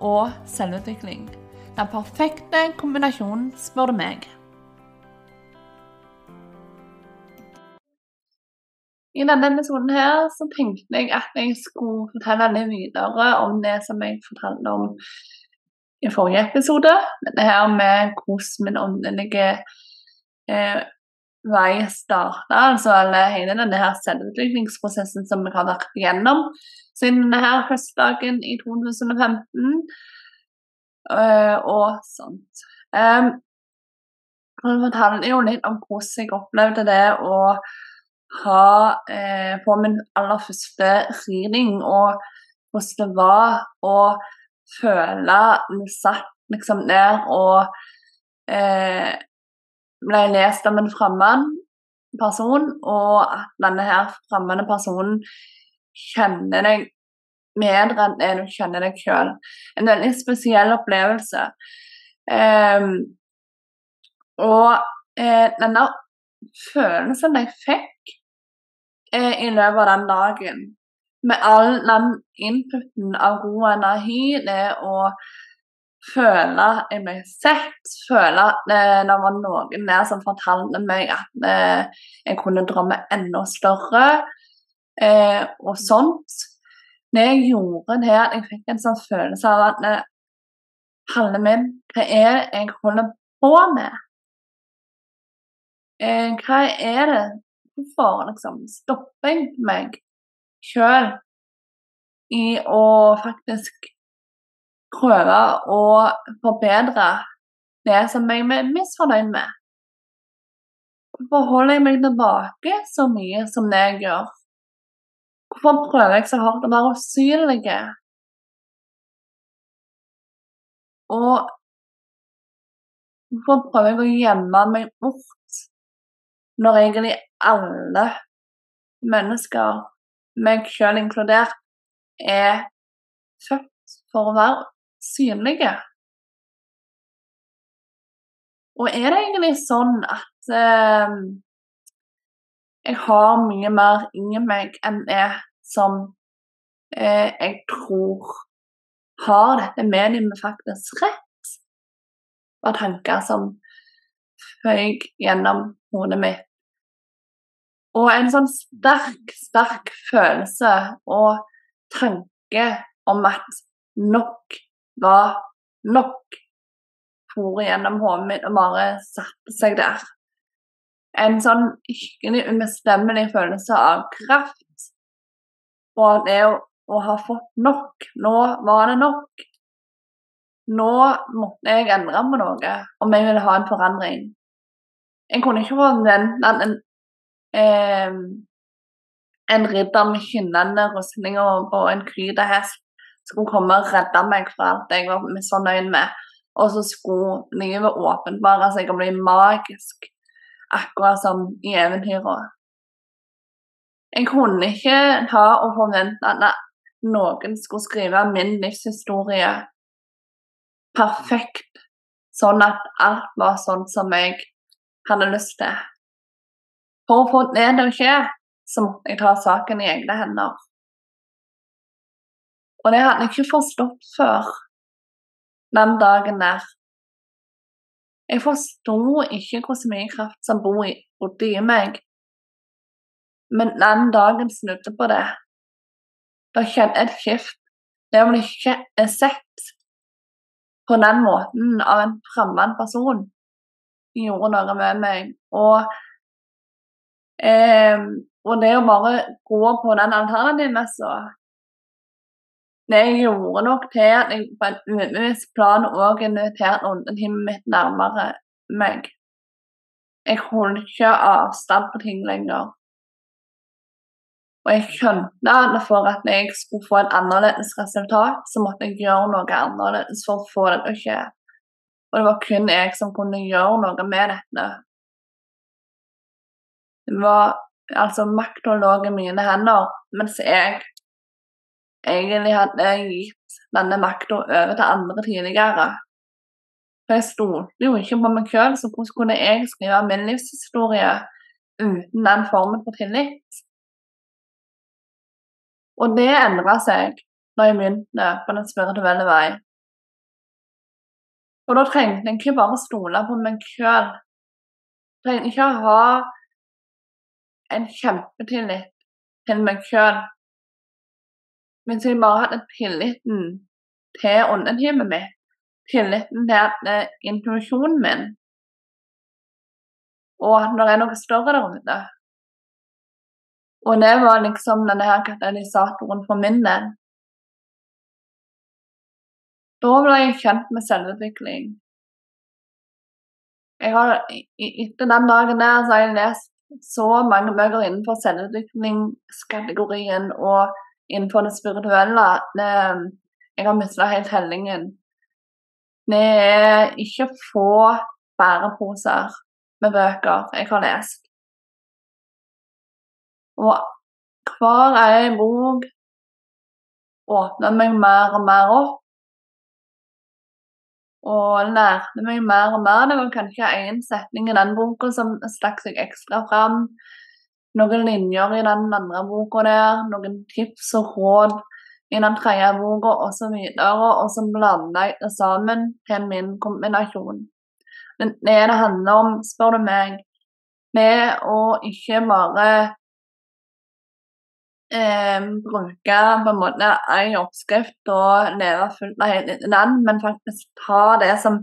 og selvutvikling. Den perfekte kombinasjonen, spør du meg. I denne episoden her så tenkte jeg at jeg skulle fortelle litt videre om det som jeg fortalte om i forrige episode. Dette her med hvordan min åndelige eh, vei starta, altså hele denne her selvutviklingsprosessen som jeg har vært igjennom siden denne høstdagen i 2015 uh, og sånt. Um, jeg fortalte jo litt om hvordan jeg opplevde det å ha uh, på min aller første reading, og hvordan det var å føle meg satt liksom der og eh, ble lest av en fremmed person, og at denne her fremmede personen kjenner deg bedre enn du kjenner deg sjøl. En veldig spesiell opplevelse. Um, og eh, denne følelsen jeg fikk eh, i løpet av den dagen, med all den inputen av god energi, det å føle jeg ble sett, føle at det, det var noen der som fortalte meg at eh, jeg kunne drømme enda større, eh, og sånt. Det jeg gjorde, det at jeg fikk en sånn følelse av at eh, min, hva er det jeg holder på med? Eh, hva er det Hvorfor liksom stopper jeg meg sjøl i å faktisk prøve å forbedre det som jeg er misfornøyd med? Hvorfor holder jeg meg tilbake så mye som det jeg gjør? Hvorfor prøver jeg så hardt å være usynlig? Og hvorfor prøver jeg å gjemme meg bort når egentlig alle mennesker, meg sjøl inkludert, er født for å være synlige? Og er det egentlig sånn at eh, jeg har mye mer inni meg enn jeg som eh, jeg tror har dette mediet faktisk rett. var tanker som føyk gjennom hodet mitt. Og en sånn sterk, sterk følelse og tanke om at nok var nok for gjennom hodet mitt og bare satte seg der en sånn hyggelig, ubestemmelig følelse av kraft. Og det å, å, ha fått nok. Nå var det nok. Nå måtte jeg endre på noe om jeg ville ha en forandring. Jeg kunne ikke forvente at en, eh, en ridder med skinnende rustninger og en hest skulle komme og redde meg fra alt jeg var misfornøyd med. Og så skulle livet åpenbare seg og bli magisk akkurat som i eventyrene. Jeg kunne ikke ta og forvente at noen skulle skrive min livshistorie perfekt, sånn at alt var sånn som jeg hadde lyst til. For å få det til skje, så måtte jeg ta saken i egne hender. Og det hadde jeg ikke forstått før den dagen der. Jeg forsto ikke hvor mye kraft som bodde i meg. Men den dagen snudde på det. Da skjedde et skift. Det å bli sett på den måten av en fremmed person gjorde noe med meg. Og, eh, og det å bare gå på den alternativmessa det gjorde nok til at jeg på et ubevisst plan òg inviterte åndetimen mitt nærmere meg. Jeg holdt ikke avstand på ting lenger. Og jeg skjønte at for at jeg skulle få et annerledes resultat, så måtte jeg gjøre noe annerledes for å få det til å skje. Og det var kun jeg som kunne gjøre noe med dette. Det var altså makta lå i mine hender, mens jeg egentlig hadde gitt denne makta over til andre tidligere. For jeg stolte jo ikke på meg sjøl, så hvordan kunne jeg skrive min livshistorie uten den formen for tillit? Og det endra seg når jeg begynte på den spirituelle vei. Og da trengte jeg ikke bare stole på meg sjøl. Trengte ikke å ha en kjempetillit til meg sjøl. Hvis jeg bare hadde tilliten til åndetimet mitt, tilliten til at uh, intuisjonen min og at det er noe større der ute. Og det var liksom denne her katalysatoren for min del. Da ble jeg kjent med selvutvikling. Jeg har, etter den dagen der så har jeg lest så mange bøker innenfor selvutviklingskategorien og innenfor det spirituelle. Jeg har mista helt hellingen. Det er ikke få bæreposer med bøker jeg har lest. Og hver ei bok åpner meg mer og mer opp. Og lærte meg mer og mer. Det var kanskje én setning i den boka som stakk seg ekstra fram. Noen linjer i den andre boka der, noen tips og råd i den tredje boka osv. Og så blanda jeg det sammen til min kombinasjon. Men det det handler om, spør du meg, med å ikke bare eh, bruke på en måte en oppskrift og leve fullt av hele den, men faktisk ta det som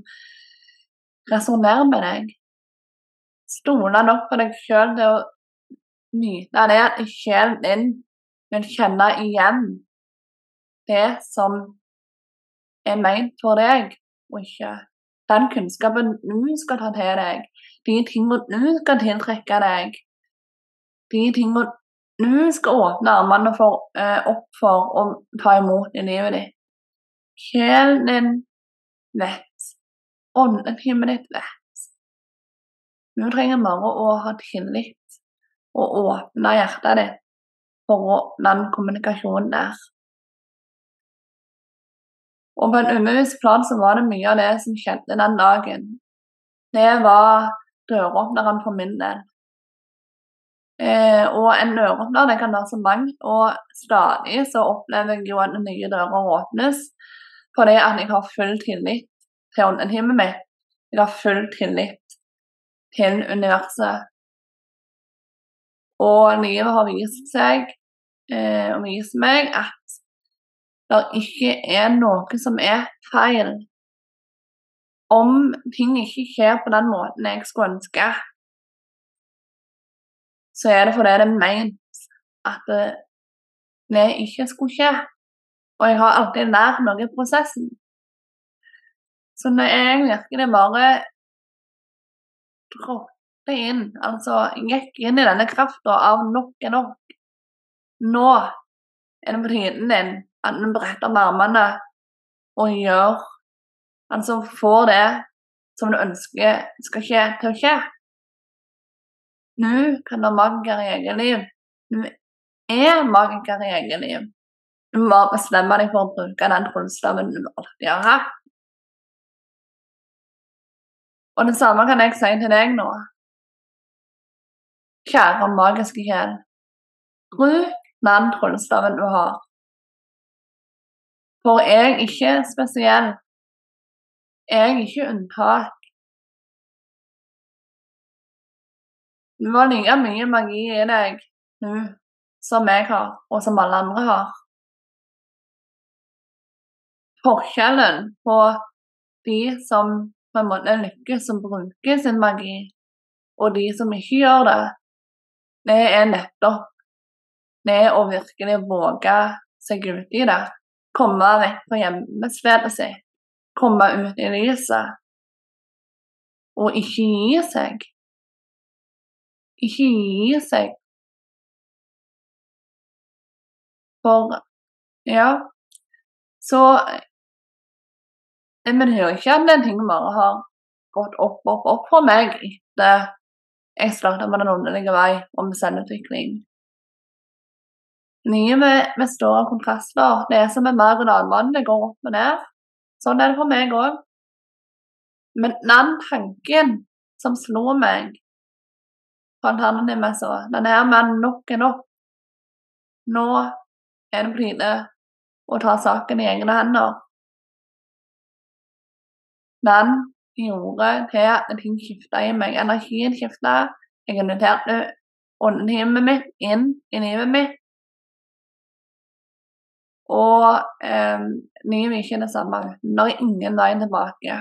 resonnerer med deg. Stole nok på deg sjøl til å nyte det at sjelen din vil kjenne igjen det som er ment for deg, og ikke den kunnskapen du skal ta til deg, de tingene du skal tiltrekke deg, de tingene du skal åpne armene for, eh, opp for å ta imot i livet ditt. Sjelen din vet. Åndetimen ditt vet. Du trenger bare å ha tillit og åpne hjertet ditt for den kommunikasjonen der. Og på en ubevisst plan så var det mye av det som skjedde den dagen. Det var døråpneren for min del. Eh, og en døråpner det kan være så mangt, og stadig så opplever jeg jo at nye dører åpnes fordi at jeg har full tillit til åndetimet mitt. Jeg har full tillit til universet. Og livet har vist seg eh, og vist meg at det ikke er noe som er feil. Om ting ikke skjer på den måten jeg skulle ønske, så er det fordi det er ment at det ikke skulle skje. Og jeg har alltid lært noe i prosessen. Så når jeg virkelig bare trådte inn, altså gikk inn i denne krafta av nok er nok Nå er det på tiden din at du bretter med armene og gjør Altså får det som du ønsker skal skje, til å skje. Nå kan du ha magiker i eget liv. Du er magiker i eget liv. Du må bestemme deg for å bruke den tryllestaven du alltid har hatt. Og det samme kan jeg si til deg nå. Kjære magiske hel, Bruk den tryllestaven du har. For jeg er ikke spesiell. Jeg er ikke unntak. Du har like mye magi i deg nå som jeg har, og som alle andre har. Forskjellen på de som på en måte lykkes som bruker sin magi, og de som ikke gjør det, det er nettopp det å virkelig våge seg ut i det komme vekk fra hjemmestedet sitt, komme ut i lyset, og ikke gi seg. Ikke gi seg. For ja, så Det betyr ikke at den ting bare har gått opp, opp, opp for meg etter jeg starta med Den underlige vei om med selvutvikling. Livet med store kontraster. Det er som en berg-og-dal-bane. Det går opp og ned. Sånn er det for meg òg. Men den tanken som slo meg på alternativet så, den her med nok er nok Nå er det på tide å ta saken i egne hender. Den gjorde til at ting skifta i meg. Energien skifta. Jeg inviterte åndetimet mitt inn i livet mitt. Og eh, livet er ikke det samme. Det er ingen vei tilbake.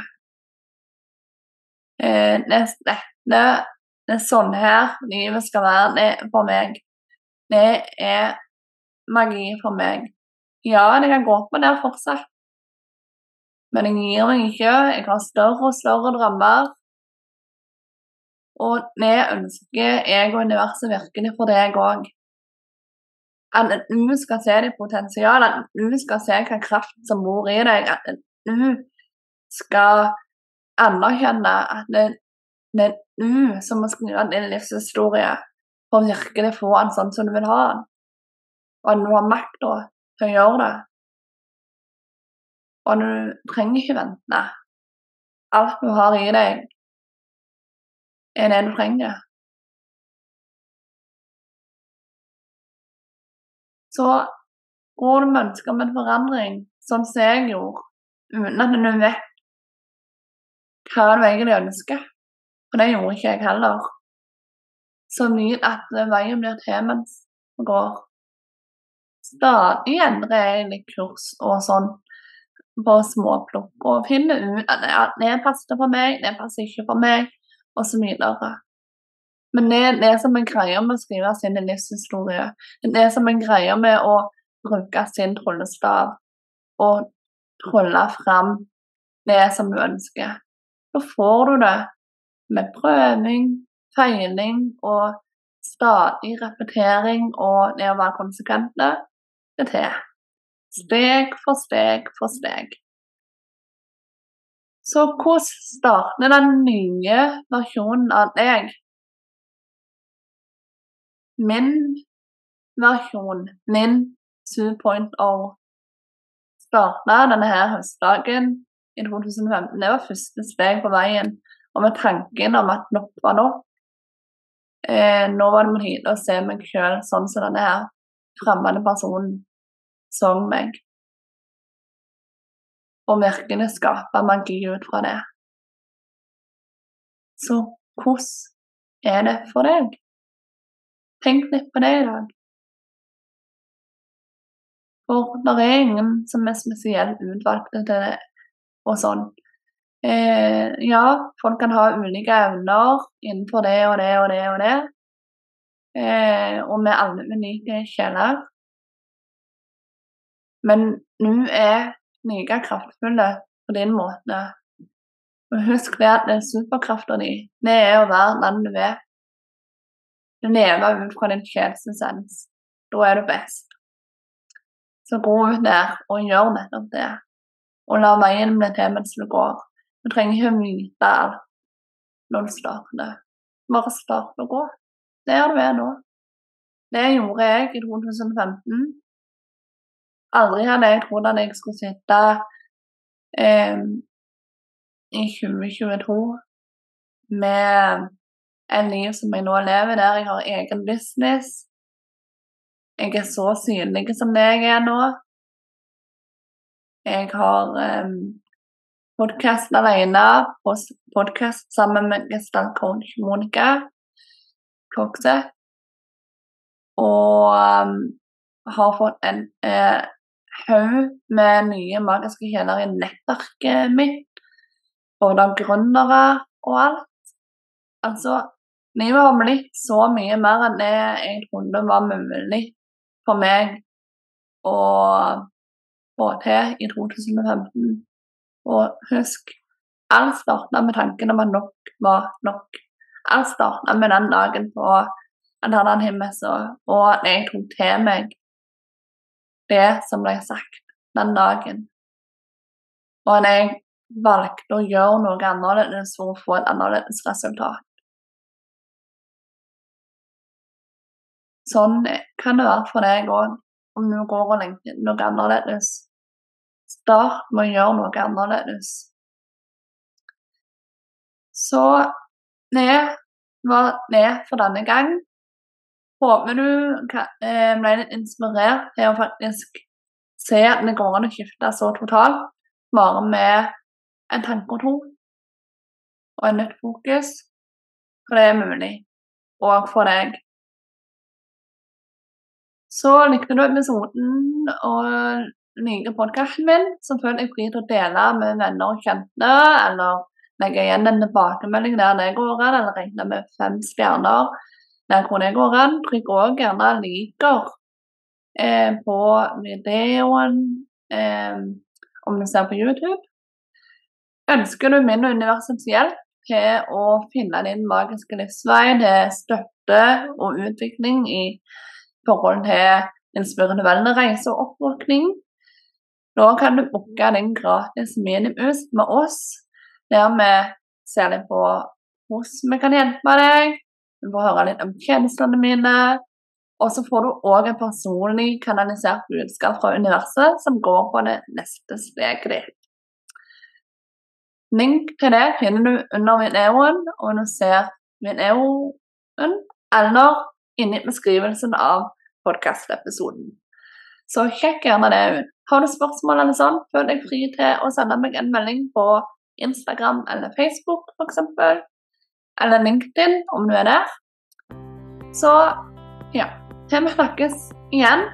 Eh, det, det, det, er sånn her livet skal være det for meg. Det er magi for meg. Ja, det kan gå opp der fortsatt. Men jeg gir meg ikke. Jeg har større og større drømmer. Og det ønsker jeg og universet virkelig for deg òg. At du skal se ditt potensial, at du skal se hva kraft som bor i deg. At du skal anerkjenne at det, er du som må skrive din livshistorie for å virkelig få den sånn som du vil ha den. Og at du har makta til å gjøre det. Og du trenger ikke vente. Alt du har i deg, er det du trenger. Så går du med ønske om en forandring, sånn som jeg gjorde, uten at du vet hva du egentlig ønsker. For det gjorde ikke jeg heller. Så mye at veien blir til mens vi går. Stadig endrer jeg litt kurs og sånn på småplopp og finne ut at ja, det passer for meg, det passer ikke for meg, osv. Men det er det som en greie med å skrive sin livshistorie. Det er det som en greie med å bruke sin trollestav og trolle fram det som du ønsker. Da får du det med prøving, feiling og stadig repetering og det å være konsekvent. Det til. Steg for steg for steg. Så hvordan starter den nye versjonen av deg? Min versjon, min 2.0, starta denne her høstdagen i 2015. Det var første steg på veien. Og med tanken om at nok var nok. Eh, nå var det på tide å se meg sjøl sånn som denne her fremmede personen som meg. Og virkelig skape magi ut fra det. Så hvordan er det for deg? Tenk litt på det i dag. For det er ingen som er spesielt utvalgte til det og sånn. Eh, ja, folk kan ha ulike evner innenfor det og det og det og det. Eh, og vi er alle unike sjeler. Men du er like kraftfulle på din måte. Og husk det at den er superkrafta di, det er å være den du er. Du lever ut fra din sjelsessens. Da er du best. Så gå ut der og gjør nettopp det. Og la veien bli til mens du går. Du trenger ikke vite alt når du starter. Bare start å gå. Der du er nå. Det gjorde jeg i 2015. Aldri hadde jeg trodd at jeg skulle sitte eh, i 2022 med en liv som jeg nå lever, der jeg har egen business. Jeg er så synlig som det jeg er nå. Jeg har eh, podkast alene, podkast sammen med gestaltcoach Monica Klokse. Og um, har fått en eh, haug med nye magiske kjeler i nettverket mitt. Både av gründere og alt. Altså, livet har blitt så mye mer enn det jeg trodde var mulig for meg å få til i 2015. Og husk, alt starta med tanken om at nok var nok. Alt starta med den dagen på Alternativmessa, og at jeg tok til meg det som ble sagt den dagen. Og jeg valgte å gjøre noe annerledes for å få et annerledes resultat. Sånn kan det være for deg òg, om du går og lengter noe annerledes. Start med å gjøre noe annerledes. Så det var det for denne gang. Håper du ble litt inspirert til å faktisk se at det går an å skifte så totalt, bare med en tanke og tro og en nytt fokus. For det er mulig, òg for deg. Så likte du episoden og liker podkasten min, så føl deg fri til å dele med venner og kjente, eller legge igjen en tilbakemelding der det går an, eller regne med fem stjerner der hvor det går an. Trykk òg gjerne 'liker' eh, på videoen eh, om du ser på YouTube. Ønsker du min og universets hjelp til å finne din magiske livsvei til støtte og utvikling i forhold til en spirituell reise og oppvåkning, da kan du booke din gratis minimus med oss, der vi ser litt på hvordan vi kan hjelpe deg. Du får høre litt om tjenestene mine. Og så får du òg en personlig kanalisert budskap fra universet som går på det neste steget ditt. Link til det finner du under videoen, og du ser videoen eller inni beskrivelsen av podkastepisoden. Så sjekk gjerne det ut. Har du spørsmål eller sånn, føl deg fri til å sende meg en melding på Instagram eller Facebook f.eks. Eller LinkedIn om du er der. Så ja. Til vi snakkes igjen,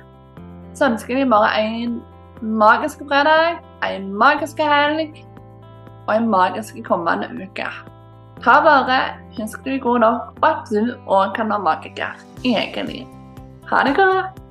så ønsker jeg bare en magisk fredag, en magisk helg og en magisk kommende uke. Ta vare, husk du er god nok, og at du òg kan være magiker i eget liv. Ha det godt!